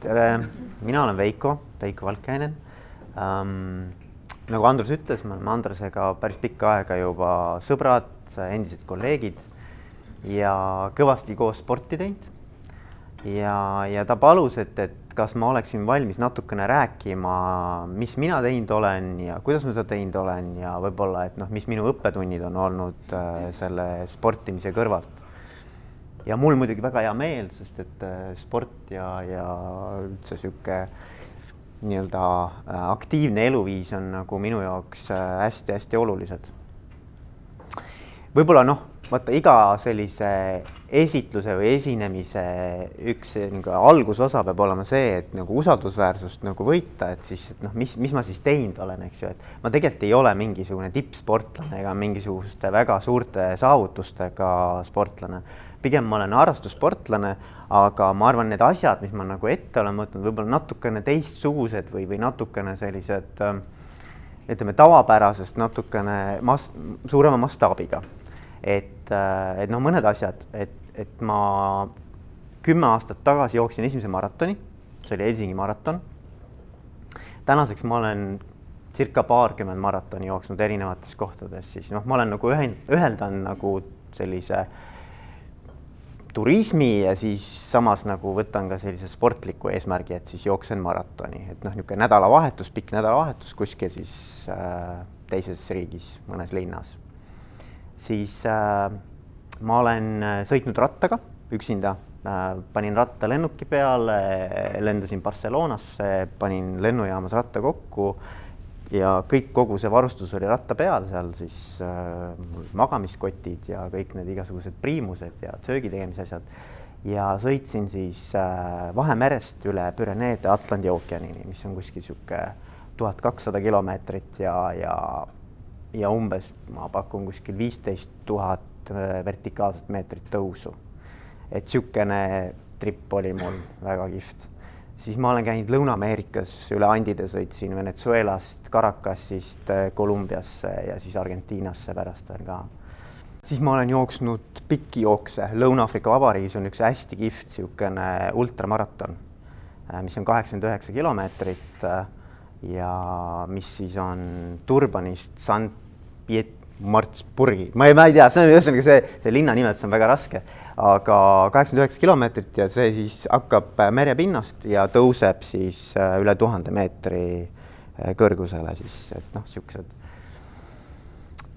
tere, mina olen Veiko, Veiko Valkjainen ähm,. nagu Andrus ütles, me oleme Andrusega päris pikka aega juba sõbrad, endised kolleegid ja kõvasti koos sporti teinud. ja, ja ta palus, et, et kas ma oleksin valmis natukene rääkima, mis mina teinud olen ja kuidas ma seda teinud olen ja võib-olla, et noh, mis minu õppetunnid on olnud äh, selle sportimise kõrvalt ja mul muidugi väga hea meel, sest et äh, sport ja, ja üldse sihuke nii-öelda äh, aktiivne eluviis on nagu minu jaoks hästi-hästi äh, olulised. võib-olla noh, vaata iga sellise esitluse või esinemise üks nagu algusosa peab olema see, et nagu usaldusväärsust nagu võita, et siis et noh, mis, mis ma siis teinud olen, eks ju, et ma tegelikult ei ole mingisugune tippsportlane ega mingisuguste väga suurte saavutustega sportlane pigem ma olen harrastussportlane, aga ma arvan, need asjad, mis ma nagu ette olen võtnud, võib-olla natukene teistsugused või, või natukene sellised ähm, ütleme tavapärasest natukene mas-, suurema mastaabiga. et, äh, et noh, mõned asjad, et, et ma kümme aastat tagasi jooksin esimese maratoni, see oli Helsingi maraton. tänaseks ma olen circa paarkümmend maratoni jooksnud erinevates kohtades, siis noh, ma olen nagu ühend-, ühendanud nagu sellise äh, turismi ja siis samas nagu võtan ka sellise sportliku eesmärgi, et siis jooksen maratoni, et noh, niisugune nädalavahetus, pikk nädalavahetus kuskil siis äh, teises riigis, mõnes linnas. siis äh, ma olen äh, sõitnud rattaga üksinda. Äh,, panin ratta lennuki peale, lendasin Barcelonasse, panin lennujaamas ratta kokku ja kõik, kogu see varustus oli ratta peal, seal siis äh, magamiskotid ja kõik need igasugused priimused ja söögi tegemise asjad. ja sõitsin siis äh, Vahemerest üle Püreneede Atlandi ookeanini, mis on kuskil sihuke tuhat kakssada kilomeetrit ja, ja, ja umbes ma pakun kuskil viisteist tuhat äh, vertikaalset meetrit tõusu. et niisugune trip oli mul väga kihvt siis ma olen käinud Lõuna-Ameerikas, üle Andide sõitsin Venezuelast, Caracasist Kolumbiasse ja siis Argentiinasse pärast veel ka. siis ma olen jooksnud pikki jookse, Lõuna-Aafrika Vabariigis on üks hästi kihvt niisugune ultramaraton, äh, mis on kaheksakümmend üheksa kilomeetrit äh, ja mis siis on Turbanist San Piet-, Martsburgi, ma ei, ma ei tea, see on ühesõnaga see, see linna nimetus on väga raske, aga kaheksakümmend üheksa kilomeetrit ja see siis hakkab merepinnast ja tõuseb siis äh, üle tuhande meetri äh, kõrgusele siis, et noh, niisugused.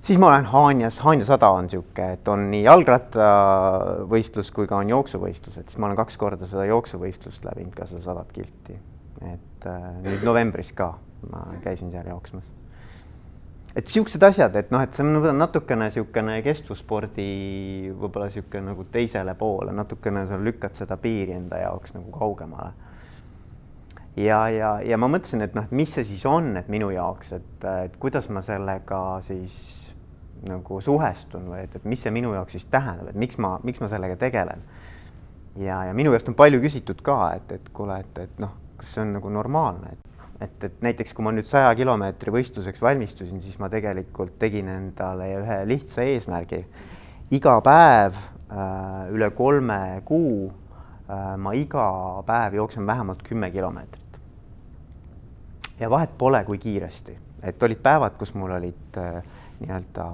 siis ma olen Haanjas, Haanja sada on niisugune, et on nii jalgrattavõistlus kui ka on jooksuvõistlused, siis ma olen kaks korda seda jooksuvõistlust läbinud ka seda sadat kilti. et äh, nüüd novembris ka ma käisin seal jooksmas et siuksed asjad, et noh, et see on natukene niisugune kestvusspordi võib-olla niisugune nagu teisele poole, natukene sa lükkad seda piiri enda jaoks nagu kaugemale. ja, ja, ja ma mõtlesin, et noh, mis see siis on, et minu jaoks, et, et kuidas ma sellega siis nagu suhestun või et, et mis see minu jaoks siis tähendab, et miks ma, miks ma sellega tegelen. ja, ja minu käest on palju küsitud ka, et, et kuule, et, et noh, kas see on nagu normaalne, et et, et näiteks kui ma nüüd saja kilomeetri võistluseks valmistusin, siis ma tegelikult tegin endale ühe lihtsa eesmärgi. iga päev äh, üle kolme kuu äh, ma iga päev jooksen vähemalt kümme kilomeetrit. ja vahet pole, kui kiiresti, et olid päevad, kus mul olid äh, nii-öelda,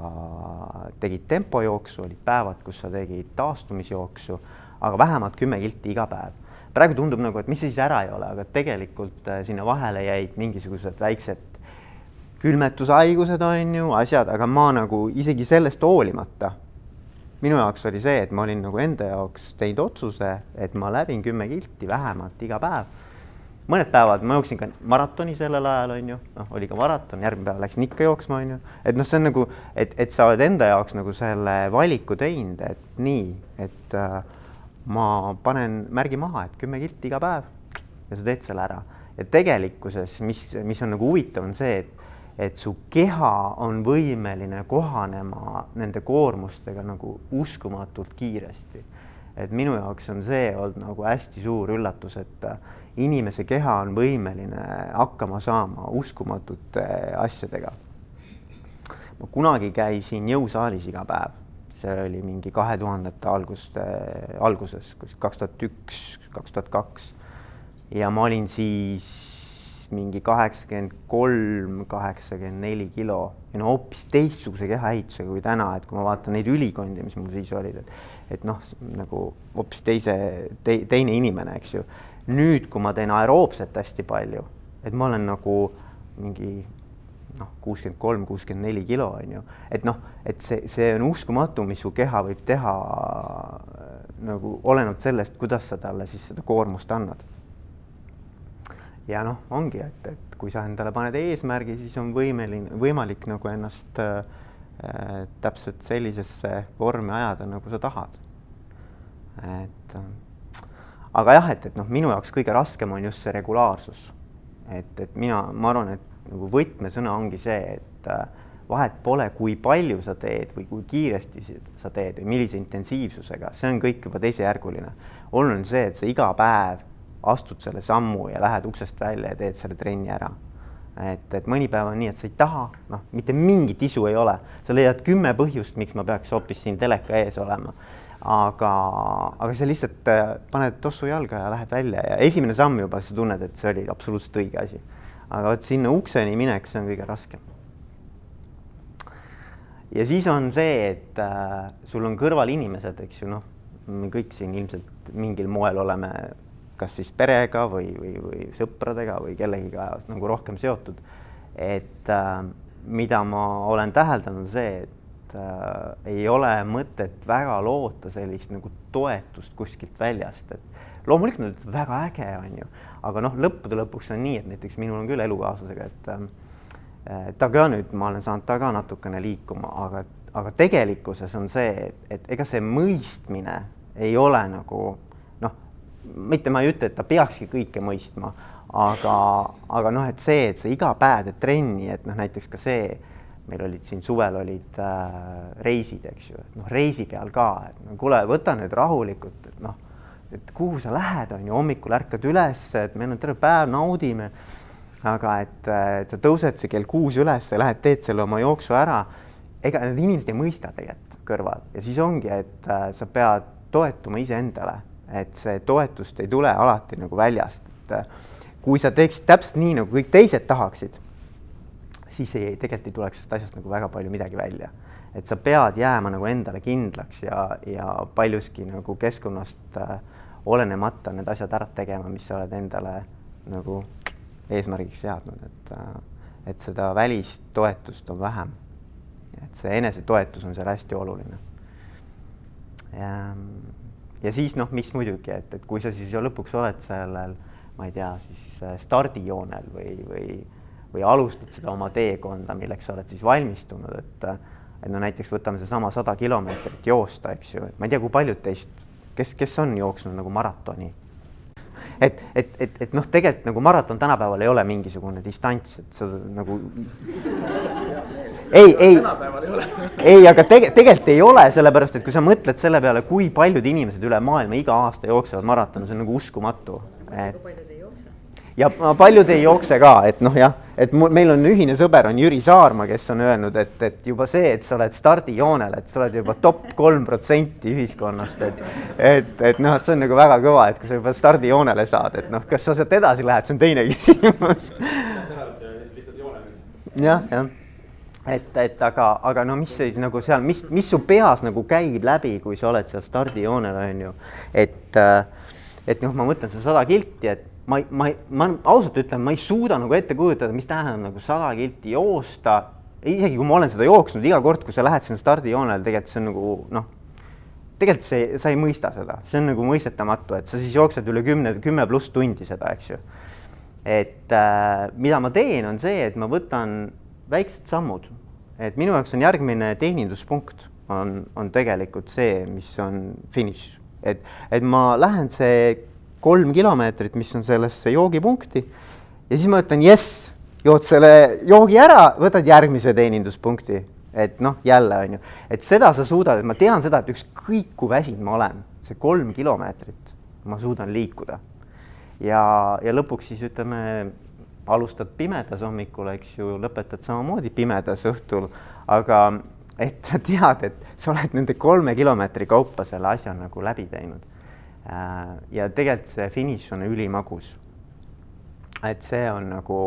tegid tempojooksu, olid päevad, kus sa tegid taastumisjooksu, aga vähemalt kümme kilti iga päev praegu tundub nagu, et mis siis ära ei ole, aga tegelikult äh, sinna vahele jäid mingisugused väiksed külmetushaigused on ju, asjad, aga ma nagu isegi sellest hoolimata, minu jaoks oli see, et ma olin nagu enda jaoks teinud otsuse, et ma läbin kümme kilti vähemalt iga päev. mõned päevad ma jooksin ka maratoni sellel ajal on ju, noh, oli ka maraton, järgmine päev läksin ikka jooksma on ju, et noh, see on nagu, et, et sa oled enda jaoks nagu selle valiku teinud, et nii, et äh, ma panen märgi maha, et kümme kilti iga päev ja sa teed selle ära. ja tegelikkuses, mis, mis on nagu huvitav, on see, et, et su keha on võimeline kohanema nende koormustega nagu uskumatult kiiresti. et minu jaoks on see olnud nagu hästi suur üllatus, et inimese keha on võimeline hakkama saama uskumatute asjadega. ma kunagi käisin jõusaalis iga päev see oli mingi kahe tuhandete alguste, alguses, kaks tuhat üks, kaks tuhat kaks. ja ma olin siis mingi kaheksakümmend kolm, kaheksakümmend neli kilo ja no hoopis teistsuguse kehaehitusega kui täna, et kui ma vaatan neid ülikondi, mis mul siis olid, et et noh, nagu hoopis teise te,, teine inimene, eks ju. nüüd, kui ma teen aeroobset hästi palju, et ma olen nagu mingi noh, kuuskümmend kolm, kuuskümmend neli kilo on ju, et noh, et see, see on uskumatu, mis su keha võib teha nagu olenevalt sellest, kuidas sa talle siis seda koormust annad ja noh, ongi, et, et kui sa endale paned eesmärgi, siis on võimeline, võimalik nagu ennast äh, täpselt sellisesse vormi ajada, nagu sa tahad. et äh, aga jah, et, et noh, minu jaoks kõige raskem on just see regulaarsus. et, et mina, ma arvan, et nagu võtmesõna ongi see, et äh, vahet pole, kui palju sa teed või kui kiiresti sa teed või millise intensiivsusega, see on kõik juba teisejärguline. oluline on see, et sa iga päev astud selle sammu ja lähed uksest välja ja teed selle trenni ära. et, et mõni päev on nii, et sa ei taha, noh, mitte mingit isu ei ole, sa leiad kümme põhjust, miks ma peaks hoopis siin teleka ees olema. aga, aga sa lihtsalt äh, paned tossu jalga ja lähed välja ja esimene samm juba sa tunned, et see oli absoluutselt õige asi. Aga vot sinna ukseni minek, see on kõige raskem ja siis on see, et äh, sul on kõrval inimesed, eks ju, noh, me kõik siin ilmselt mingil moel oleme kas siis perega või, või, või sõpradega või kellegiga nagu rohkem seotud. et äh, mida ma olen täheldanud, see, et äh, ei ole mõtet väga loota sellist nagu toetust kuskilt väljast, et loomulikult nad ütlevad väga äge on ju, aga noh, lõppude lõpuks on nii, et näiteks minul on küll elukaaslasega, et äh, ta ka nüüd, ma olen saanud ta ka natukene liikuma, aga, aga tegelikkuses on see, et, ega see mõistmine ei ole nagu mitte ma ei ütle, et ta peakski kõike mõistma, aga, aga noh, et see, et sa iga päev teed trenni, et noh, näiteks ka see, meil olid siin suvel olid äh, reisid, eks ju, et noh, reisi peal ka, et no kuule, võta nüüd rahulikult, et noh, et kuhu sa lähed, on ju, hommikul ärkad üles, et meil on terve päev, naudime. aga et, et sa tõused see kell kuus üles ja lähed, teed selle oma jooksu ära. ega need inimesed ei mõista tegelikult kõrval ja siis ongi, et äh, sa pead toetuma iseendale et see toetust ei tule alati nagu väljast, et äh, kui sa teeksid täpselt nii, nagu kõik teised tahaksid, siis ei, tegelikult ei tuleks sellest asjast nagu väga palju midagi välja. Et sa pead jääma nagu endale kindlaks ja, ja paljuski nagu keskkonnast äh, olenemata need asjad ära tegema, mis sa oled endale nagu eesmärgiks seadnud, et äh, et seda välist toetust on vähem. et see enesetoetus on seal hästi oluline. ja siis noh, mis muidugi, et, et kui sa siis ju lõpuks oled sellel, ma ei tea, siis äh, stardijoonel või, või, või alustad seda oma teekonda, milleks sa oled siis valmistunud, et et no näiteks võtame seesama sada kilomeetrit joosta, eks ju, et ma ei tea, kui paljud teist, kes, kes on jooksnud nagu maratoni. Et, et, et, et noh, tegelikult nagu maraton tänapäeval ei ole mingisugune distants, et sa nagu ei, ei, ei, aga tege, tegelikult ei ole, sellepärast et kui sa mõtled selle peale, kui paljud inimesed üle maailma iga aasta jooksevad maratoni, see on nagu uskumatu, et ja paljud ei jookse ka, et noh, jah, et mul, meil on ühine sõber, on Jüri Saarma, kes on öelnud, et, et juba see, et sa oled stardijoonel, et sa oled juba top kolm protsenti ühiskonnast, et et, et noh, et see on nagu väga kõva, et kui sa juba stardijoonele saad, et noh, kas sa sealt edasi lähed, see on teine küsimus. jah, jah et, et aga, aga no mis siis nagu seal, mis, mis su peas nagu käib läbi, kui sa oled seal stardijoonel, on ju. et, äh, et noh, ma mõtlen seda sada kilti, et ma, ma, ma ausalt ütlen, ma ei suuda nagu ette kujutada, mis tähendab nagu sada kilti joosta. isegi kui ma olen seda jooksnud, iga kord, kui sa lähed sinna stardijoonele, tegelikult see on nagu noh, tegelikult see, sa ei mõista seda, see on nagu mõistetamatu, et sa siis jooksed üle kümne, kümme pluss tundi seda, eks ju. et äh, mida ma teen, on see, et ma võtan väiksed sammud, et minu jaoks on järgmine teeninduspunkt on, on tegelikult see, mis on finiš, et, et ma lähen see kolm kilomeetrit, mis on sellesse joogipunkti ja siis ma ütlen jess, jood selle joogi ära, võtad järgmise teeninduspunkti, et noh, jälle on ju, et seda sa suudad, et ma tean seda, et ükskõik kui väsinud ma olen, see kolm kilomeetrit ma suudan liikuda. ja, ja lõpuks siis ütleme alustad pimedas hommikul, eks ju, lõpetad samamoodi pimedas õhtul, aga et sa tead, et sa oled nende kolme kilomeetri kaupa selle asja nagu läbi teinud. Äh, ja tegelikult see finiš on ülimagus, et see on nagu,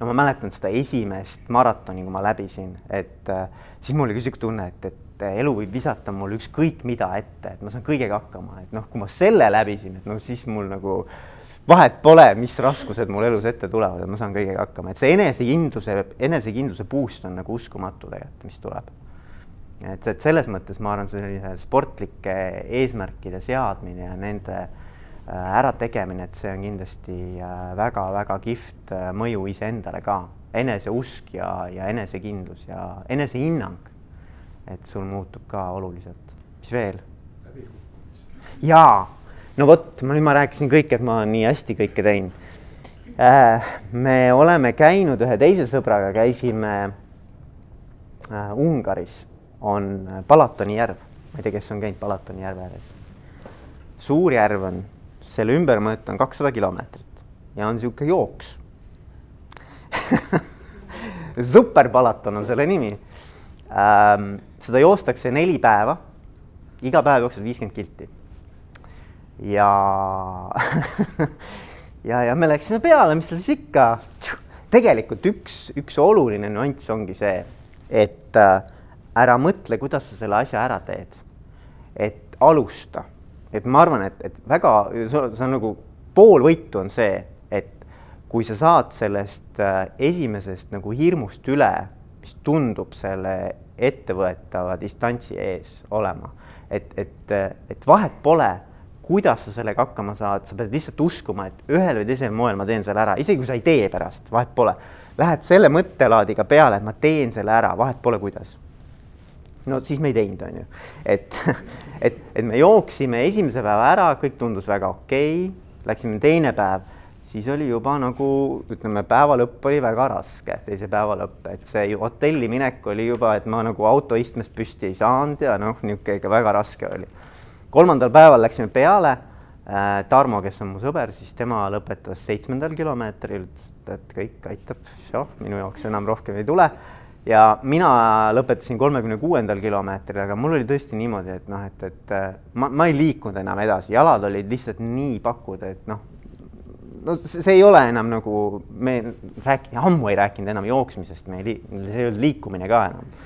no ma mäletan seda esimest maratoni, kui ma läbisin, et äh, siis mul oli sihuke tunne, et, et elu võib visata mulle ükskõik mida ette, et ma saan kõigega hakkama, et noh, kui ma selle läbisin, et no siis mul nagu vahet pole, mis raskused mul elus ette tulevad, et ma saan kõigega hakkama, et see enesekindluse, enesekindluse boost on nagu uskumatu tegelikult, mis tuleb. Et, et selles mõttes ma arvan, sellise sportlike eesmärkide seadmine ja nende äh, ärategemine, et see on kindlasti väga-väga äh, kihvt äh, mõju iseendale ka, eneseusk ja, ja enesekindlus ja enesehinnang. et sul muutub ka oluliselt, mis veel? jaa! No vot, nüüd ma rääkisin kõik, et ma nii hästi kõike teinud. Me oleme käinud ühe teise sõbraga, käisime Ungaris, on Palatoni järv, ma ei tea, kes on käinud Palatoni järve ääres. suur järv on, selle ümbermõõt on kakssada kilomeetrit ja on niisugune jooks super Palaton on selle nimi ähm,. seda joostakse neli päeva, iga päev jookseb viiskümmend kilti ja ja, ja me läksime peale, mis seal siis ikka. tegelikult üks, üks oluline nüanss ongi see, et äh, ära mõtle, kuidas sa selle asja ära teed. et alusta, et ma arvan, et, et väga, see on nagu pool võitu on see, et kui sa saad sellest äh, esimesest nagu hirmust üle, mis tundub selle ettevõetava distantsi ees olema, et, et, et vahet pole kuidas sa sellega hakkama saad, sa pead lihtsalt uskuma, et ühel või teisel moel ma teen selle ära, isegi kui sa ei tee pärast, vahet pole. Lähed selle mõttelaadiga peale, et ma teen selle ära, vahet pole, kuidas. No siis me ei teinud, on ju, et, et, et me jooksime esimese päeva ära, kõik tundus väga okei okay., läksime teine päev, siis oli juba nagu ütleme, päeva lõpp oli väga raske, teise päeva lõpp, et see hotelli minek oli juba, et ma nagu autoistmest püsti ei saanud ja noh, niisugune ikka väga raske oli kolmandal päeval läksime peale. Äh, Tarmo, kes on mu sõber, siis tema lõpetas seitsmendal kilomeetril, et kõik aitab, minu jaoks enam rohkem ei tule. Ja mina lõpetasin kolmekümne kuuendal kilomeetril, aga mul oli tõesti niimoodi, et noh, et, et ma, ma ei liikunud enam edasi, jalad olid lihtsalt nii pakud, et noh, no see ei ole enam nagu me rääk-, ammu ei rääkinud enam jooksmisest, me ei, see ei olnud liikumine ka enam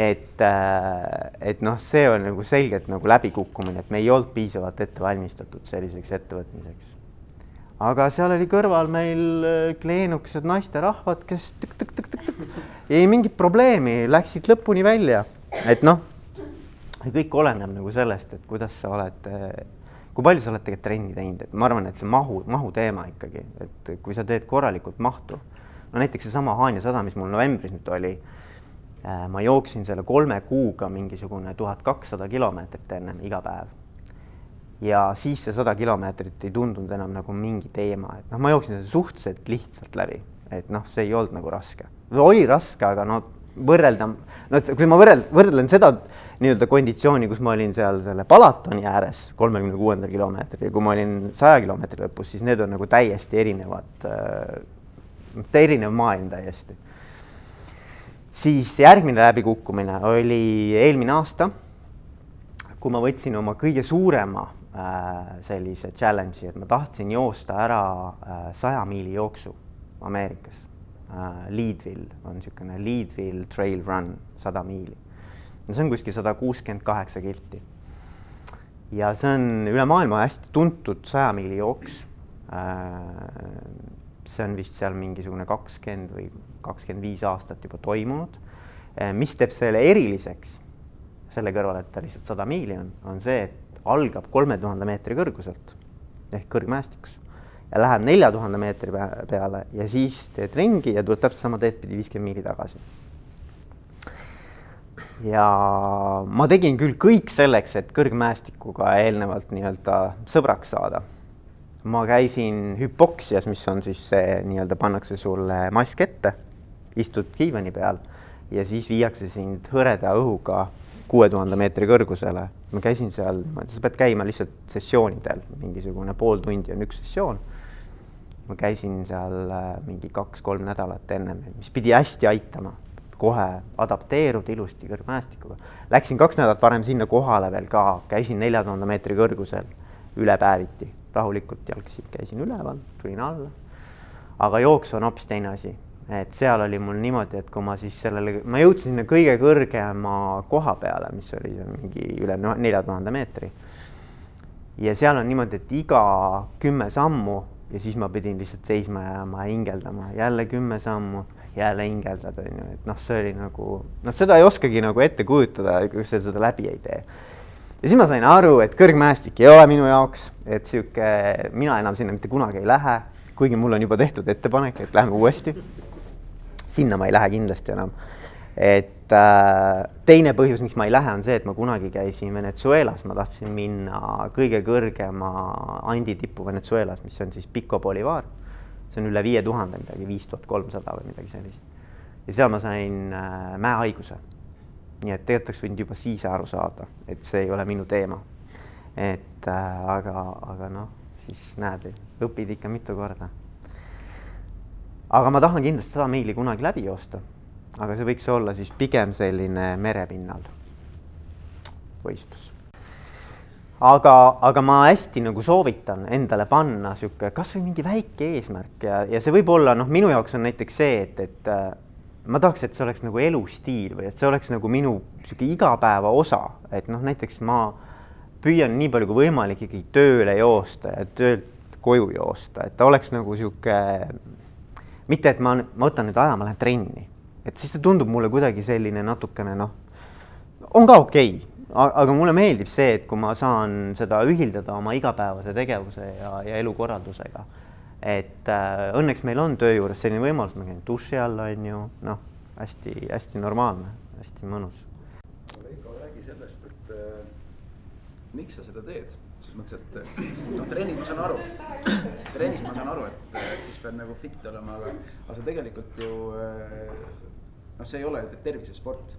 et, äh, et noh, see on nagu selgelt nagu läbikukkumine, et me ei olnud piisavalt ette valmistatud selliseks ettevõtmiseks. Aga seal oli kõrval meil äh, kleenukesed naisterahvad, kes tõk-tõk-tõk-tõk-tõk, ei mingit probleemi, läksid lõpuni välja, et noh, kõik oleneb nagu sellest, et kuidas sa oled, äh, kui palju sa oled tegelikult trenni teinud, et ma arvan, et see mahu, mahu teema ikkagi, et kui sa teed korralikult mahtu, no näiteks seesama Haanja sada, mis mul novembris nüüd oli Äh, ma jooksin selle kolme kuuga mingisugune tuhat kakssada kilomeetrit ennem iga päev. Ja siis see sada kilomeetrit ei tundunud enam nagu mingi teema, et noh, ma jooksin suhteliselt lihtsalt läbi, et noh, see ei olnud nagu raske. oli raske, aga no võrrelda, no kui ma võrrel-, võrdlen seda nii-öelda konditsiooni, kus ma olin seal selle Palatoni ääres kolmekümne kuuendal kilomeetril ja kui ma olin saja kilomeetri lõpus, siis need on nagu täiesti erinevad äh,, erinev maailm täiesti siis järgmine läbikukkumine oli eelmine aasta, kui ma võtsin oma kõige suurema sellise challenge'i, et ma tahtsin joosta ära äh, saja äh, miili jooksu Ameerikas äh,. Leadville on niisugune Leadville trail run, sada miili. no see on kuskil sada kuuskümmend kaheksa kilti. ja see on üle maailma hästi tuntud saja miili jooks äh, see on vist seal mingisugune kakskümmend või kakskümmend viis aastat juba toimunud. Mis teeb selle eriliseks, selle kõrval, et ta lihtsalt sada miili on, on see, et algab kolme tuhande meetri kõrguselt ehk kõrgmäestikus ja läheb nelja tuhande meetri peale ja siis teed ringi ja tuleb täpselt sama teed pidi viiskümmend miili tagasi. ja ma tegin küll kõik selleks, et kõrgmäestikuga eelnevalt nii-öelda sõbraks saada ma käisin hüpoksias, mis on siis see nii-öelda pannakse sulle mask ette, istud diivani peal ja siis viiakse sind hõreda õhuga kuue tuhande meetri kõrgusele. ma käisin seal sa pead käima lihtsalt sessioonidel, mingisugune pool tundi on üks sessioon. ma käisin seal äh, mingi kaks-kolm nädalat ennem, mis pidi hästi aitama, kohe adapteeruda ilusti kõrgmäestikuga. Läksin kaks nädalat varem sinna kohale veel ka, käisin nelja tuhande meetri kõrgusel üle päeviti rahulikult jalgsi käisin üleval, tulin alla. aga jooks on hoopis teine asi, et seal oli mul niimoodi, et kui ma siis sellele, ma jõudsin sinna kõige kõrgema koha peale, mis oli mingi üle nelja tuhande meetri. ja seal on niimoodi, et iga kümme sammu ja siis ma pidin lihtsalt seisma jääma ja hingeldama, jälle kümme sammu, jälle hingeldad, on ju, et noh, see oli nagu noh, seda ei oskagi nagu ette kujutada, kui sa seda läbi ei tee ja siis ma sain aru, et kõrgmäestik ei ole minu jaoks, et sihuke, mina enam sinna mitte kunagi ei lähe, kuigi mul on juba tehtud ettepanek, et lähme uuesti. Sinna ma ei lähe kindlasti enam. et äh, teine põhjus, miks ma ei lähe, on see, et ma kunagi käisin Venezuelas, ma tahtsin minna kõige kõrgema Andi tippu Venezuelas, mis on siis Pico Bolivar. see on üle viie tuhande midagi, viis tuhat kolmsada või midagi sellist. ja seal ma sain äh, mäehaiguse nii et tegelikult oleks võinud juba siis aru saada, et see ei ole minu teema. et äh, aga, aga noh, siis näed, õpid ikka mitu korda. Aga ma tahan kindlasti seda meili kunagi läbi joosta. aga see võiks olla siis pigem selline merepinnal võistlus. aga, aga ma hästi nagu soovitan endale panna niisugune kasvõi mingi väike eesmärk ja, ja see võib olla noh, minu jaoks on näiteks see, et, et äh, ma tahaks, et see oleks nagu elustiil või et see oleks nagu minu sihuke igapäeva osa, et noh, näiteks ma püüan nii palju kui võimalik ikkagi tööle joosta ja töölt koju joosta, et ta oleks nagu sihuke, mitte et ma, ma võtan nüüd aja, ma lähen trenni, et siis ta tundub mulle kuidagi selline natukene noh, on ka okei. Okay,, aga mulle meeldib see, et kui ma saan seda ühildada oma igapäevase tegevuse ja, ja elukorraldusega. Et äh, õnneks meil on töö juures selline võimalus, ma käin duši all, on ju, noh, hästi-hästi normaalne, hästi mõnus. Veiko, räägi sellest, et äh, miks sa seda teed, selles mõttes, et noh, treening ma saan aru, trennist ma saan aru, et, et siis pead nagu fit olema, aga, aga sa tegelikult ju äh, noh, see ei ole tervisesport.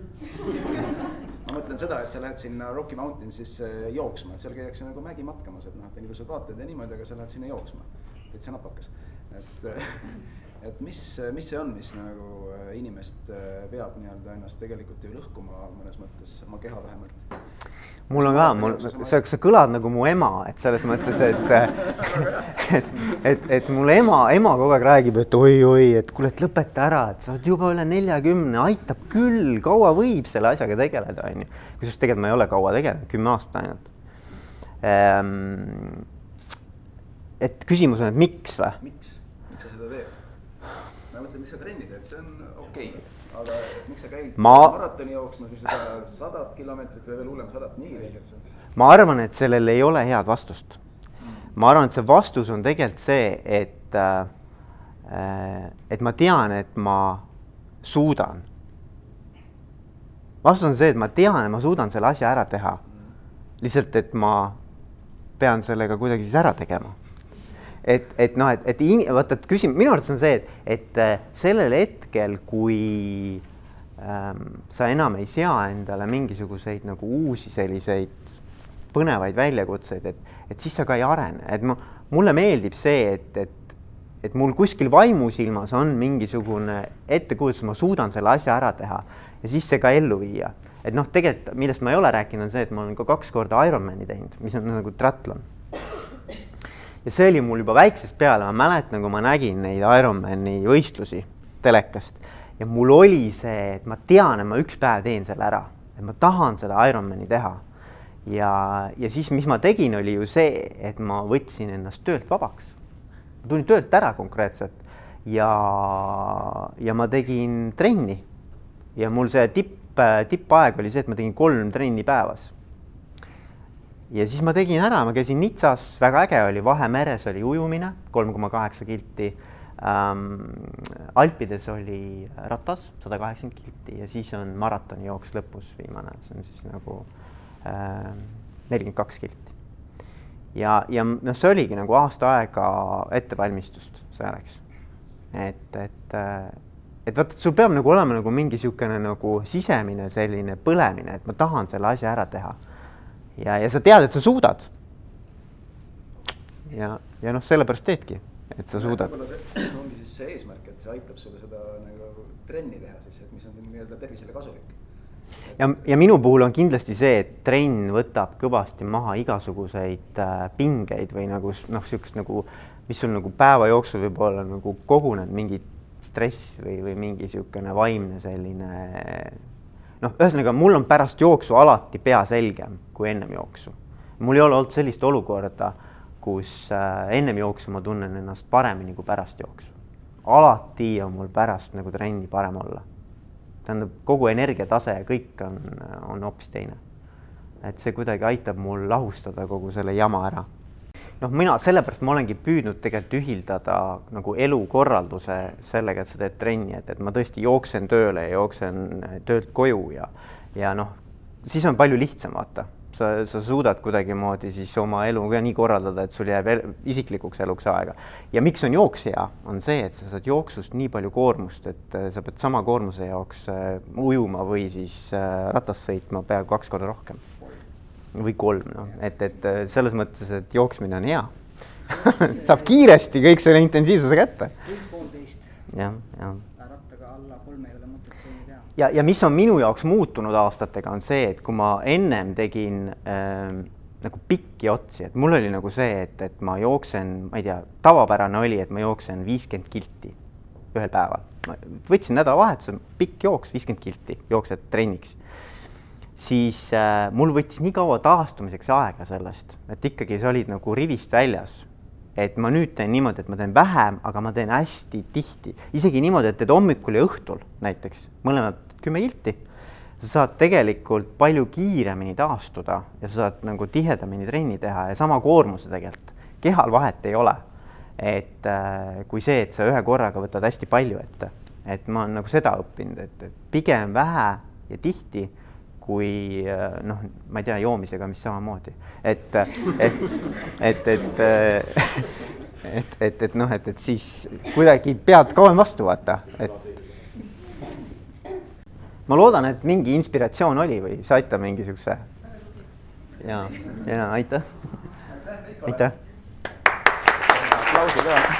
Ma mõtlen seda, et sa lähed sinna Rocky Mountainsisse jooksma, et seal käiakse nagu mägi matkamas, et noh, et on ilusad vaated ja niimoodi, aga sa lähed sinna jooksma. Täitsa napakas. et, et mis, mis see on, mis nagu äh, inimest äh, veab nii-öelda ennast tegelikult ju lõhkuma mõnes mõttes, oma keha vähemalt mul on ka, mul, sa, sa kõlad nagu mu ema, et selles mõttes, et et, et, et mul ema, ema kogu aeg räägib, et oi-oi, et kuule, et lõpeta ära, et sa oled juba üle neljakümne, aitab küll, kaua võib selle asjaga tegeleda, onju. kusjuures tegelikult ma ei ole kaua tegelenud, kümme aastat ainult ehm, et küsimus on, et miks või? miks, miks sa seda teed? ma mõtlen, miks sa trenni teed, see on okei okay., aga miks sa käid ma... maratoni jooksmas, mis seda sadat kilomeetrit või veel hullem, sadat miili? ma arvan, et sellel ei ole head vastust. ma arvan, et see vastus on tegelikult see, et äh, et ma tean, et ma suudan. vastus on see, et ma tean, et ma suudan selle asja ära teha. lihtsalt, et ma pean sellega kuidagi siis ära tegema et, et noh, et, et in, vaata, et küsimus minu arvates on see, et, et äh, sellel hetkel, kui ähm, sa enam ei sea endale mingisuguseid nagu uusi selliseid põnevaid väljakutseid, et, et siis sa ka ei arene, et ma, mulle meeldib see, et, et et mul kuskil vaimusilmas on mingisugune ettekujutus, ma suudan selle asja ära teha ja siis see ka ellu viia. et noh, tegelikult millest ma ei ole rääkinud, on see, et ma olen ka kaks korda Ironmani teinud, mis on nagu triatlon ja see oli mul juba väiksest peale, ma mäletan, kui ma nägin neid Ironmani võistlusi telekast ja mul oli see, et ma tean, et ma üks päev teen selle ära, et ma tahan seda Ironmani teha. ja, ja siis, mis ma tegin, oli ju see, et ma võtsin ennast töölt vabaks. ma tulin töölt ära konkreetselt ja, ja ma tegin trenni. ja mul see tipp, tippaeg oli see, et ma tegin kolm trenni päevas ja siis ma tegin ära, ma käisin Nitsas, väga äge oli, Vahemeres oli ujumine, kolm koma kaheksa kilti ähm,. Alpides oli ratas, sada kaheksakümmend kilti ja siis on maratonijooks lõpus viimane, see on siis nagu nelikümmend kaks kilti. ja, ja noh, see oligi nagu aasta aega ettevalmistust selleks. et, et äh, et vaata, et sul peab nagu olema nagu mingi niisugune nagu sisemine selline põlemine, et ma tahan selle asja ära teha ja, ja sa tead, et sa suudad. ja, ja noh, sellepärast teedki, et sa suudad. ongi siis see eesmärk, et see aitab sulle seda nagu trenni teha siis, et mis on nii-öelda tervisele kasulik. ja, ja minu puhul on kindlasti see, et trenn võtab kõvasti maha igasuguseid äh, pingeid või nagu noh, niisugust nagu mis sul nagu päeva jooksul võib-olla nagu koguneb mingi stress või, või mingi niisugune vaimne selline noh, ühesõnaga mul on pärast jooksu alati pea selgem kui ennem jooksu. mul ei ole olnud sellist olukorda, kus äh, ennem jooksu ma tunnen ennast paremini kui pärast jooksu. alati on mul pärast nagu trenni parem olla. tähendab, kogu energiatase ja kõik on, on hoopis teine. et see kuidagi aitab mul lahustada kogu selle jama ära noh, mina sellepärast ma olengi püüdnud tegelikult ühildada nagu elukorralduse sellega, et sa teed trenni, et, et ma tõesti jooksen tööle ja jooksen töölt koju ja, ja noh, siis on palju lihtsam, vaata. sa, sa suudad kuidagimoodi siis oma elu ka nii korraldada, et sul jääb el isiklikuks eluks aega. ja miks on jooks hea, on see, et sa saad jooksust nii palju koormust, et äh, sa pead sama koormuse jaoks äh, ujuma või siis äh, ratast sõitma peaaegu kaks korda rohkem või kolm, noh, et, et äh, selles mõttes, et jooksmine on hea saab kiiresti kõik selle intensiivsuse kätte. poolteist. jah, jah. rattaga alla kolme ei ole mõtet trenni teha. ja, ja mis on minu jaoks muutunud aastatega, on see, et kui ma ennem tegin äh, nagu pikki otsi, et mul oli nagu see, et, et ma jooksen, ma ei tea, tavapärane oli, et ma jooksen viiskümmend kilti ühel päeval. võtsin nädalavahetuse, pikk jooks, viiskümmend kilti, jooksed trenniks siis äh, mul võttis nii kaua taastumiseks aega sellest, et ikkagi sa olid nagu rivist väljas. et ma nüüd teen niimoodi, et ma teen vähem, aga ma teen hästi tihti, isegi niimoodi, et teed hommikul ja õhtul näiteks mõlemad kümme kilti. sa saad tegelikult palju kiiremini taastuda ja sa saad nagu tihedamini trenni teha ja sama koormuse tegelikult, kehal vahet ei ole. et äh, kui see, et sa ühe korraga võtad hästi palju ette, et ma olen nagu seda õppinud, et, pigem vähe ja tihti kui äh, noh, ma ei tea, joomisega, mis samamoodi, et, et, et, et, et, et, et noh, et, et siis kuidagi pead kauem vastu vaata, et. ma loodan, et mingi inspiratsioon oli või saite mingi siukse. ja, ja aitäh, aitäh. aplausi ka